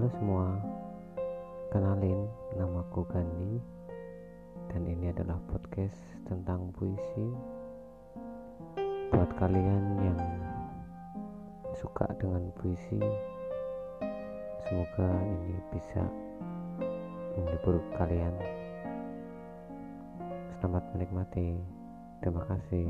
Halo semua, kenalin namaku Gandhi. Dan ini adalah podcast tentang puisi. Buat kalian yang suka dengan puisi semoga ini bisa menghibur kalian. Selamat menikmati. Terima kasih.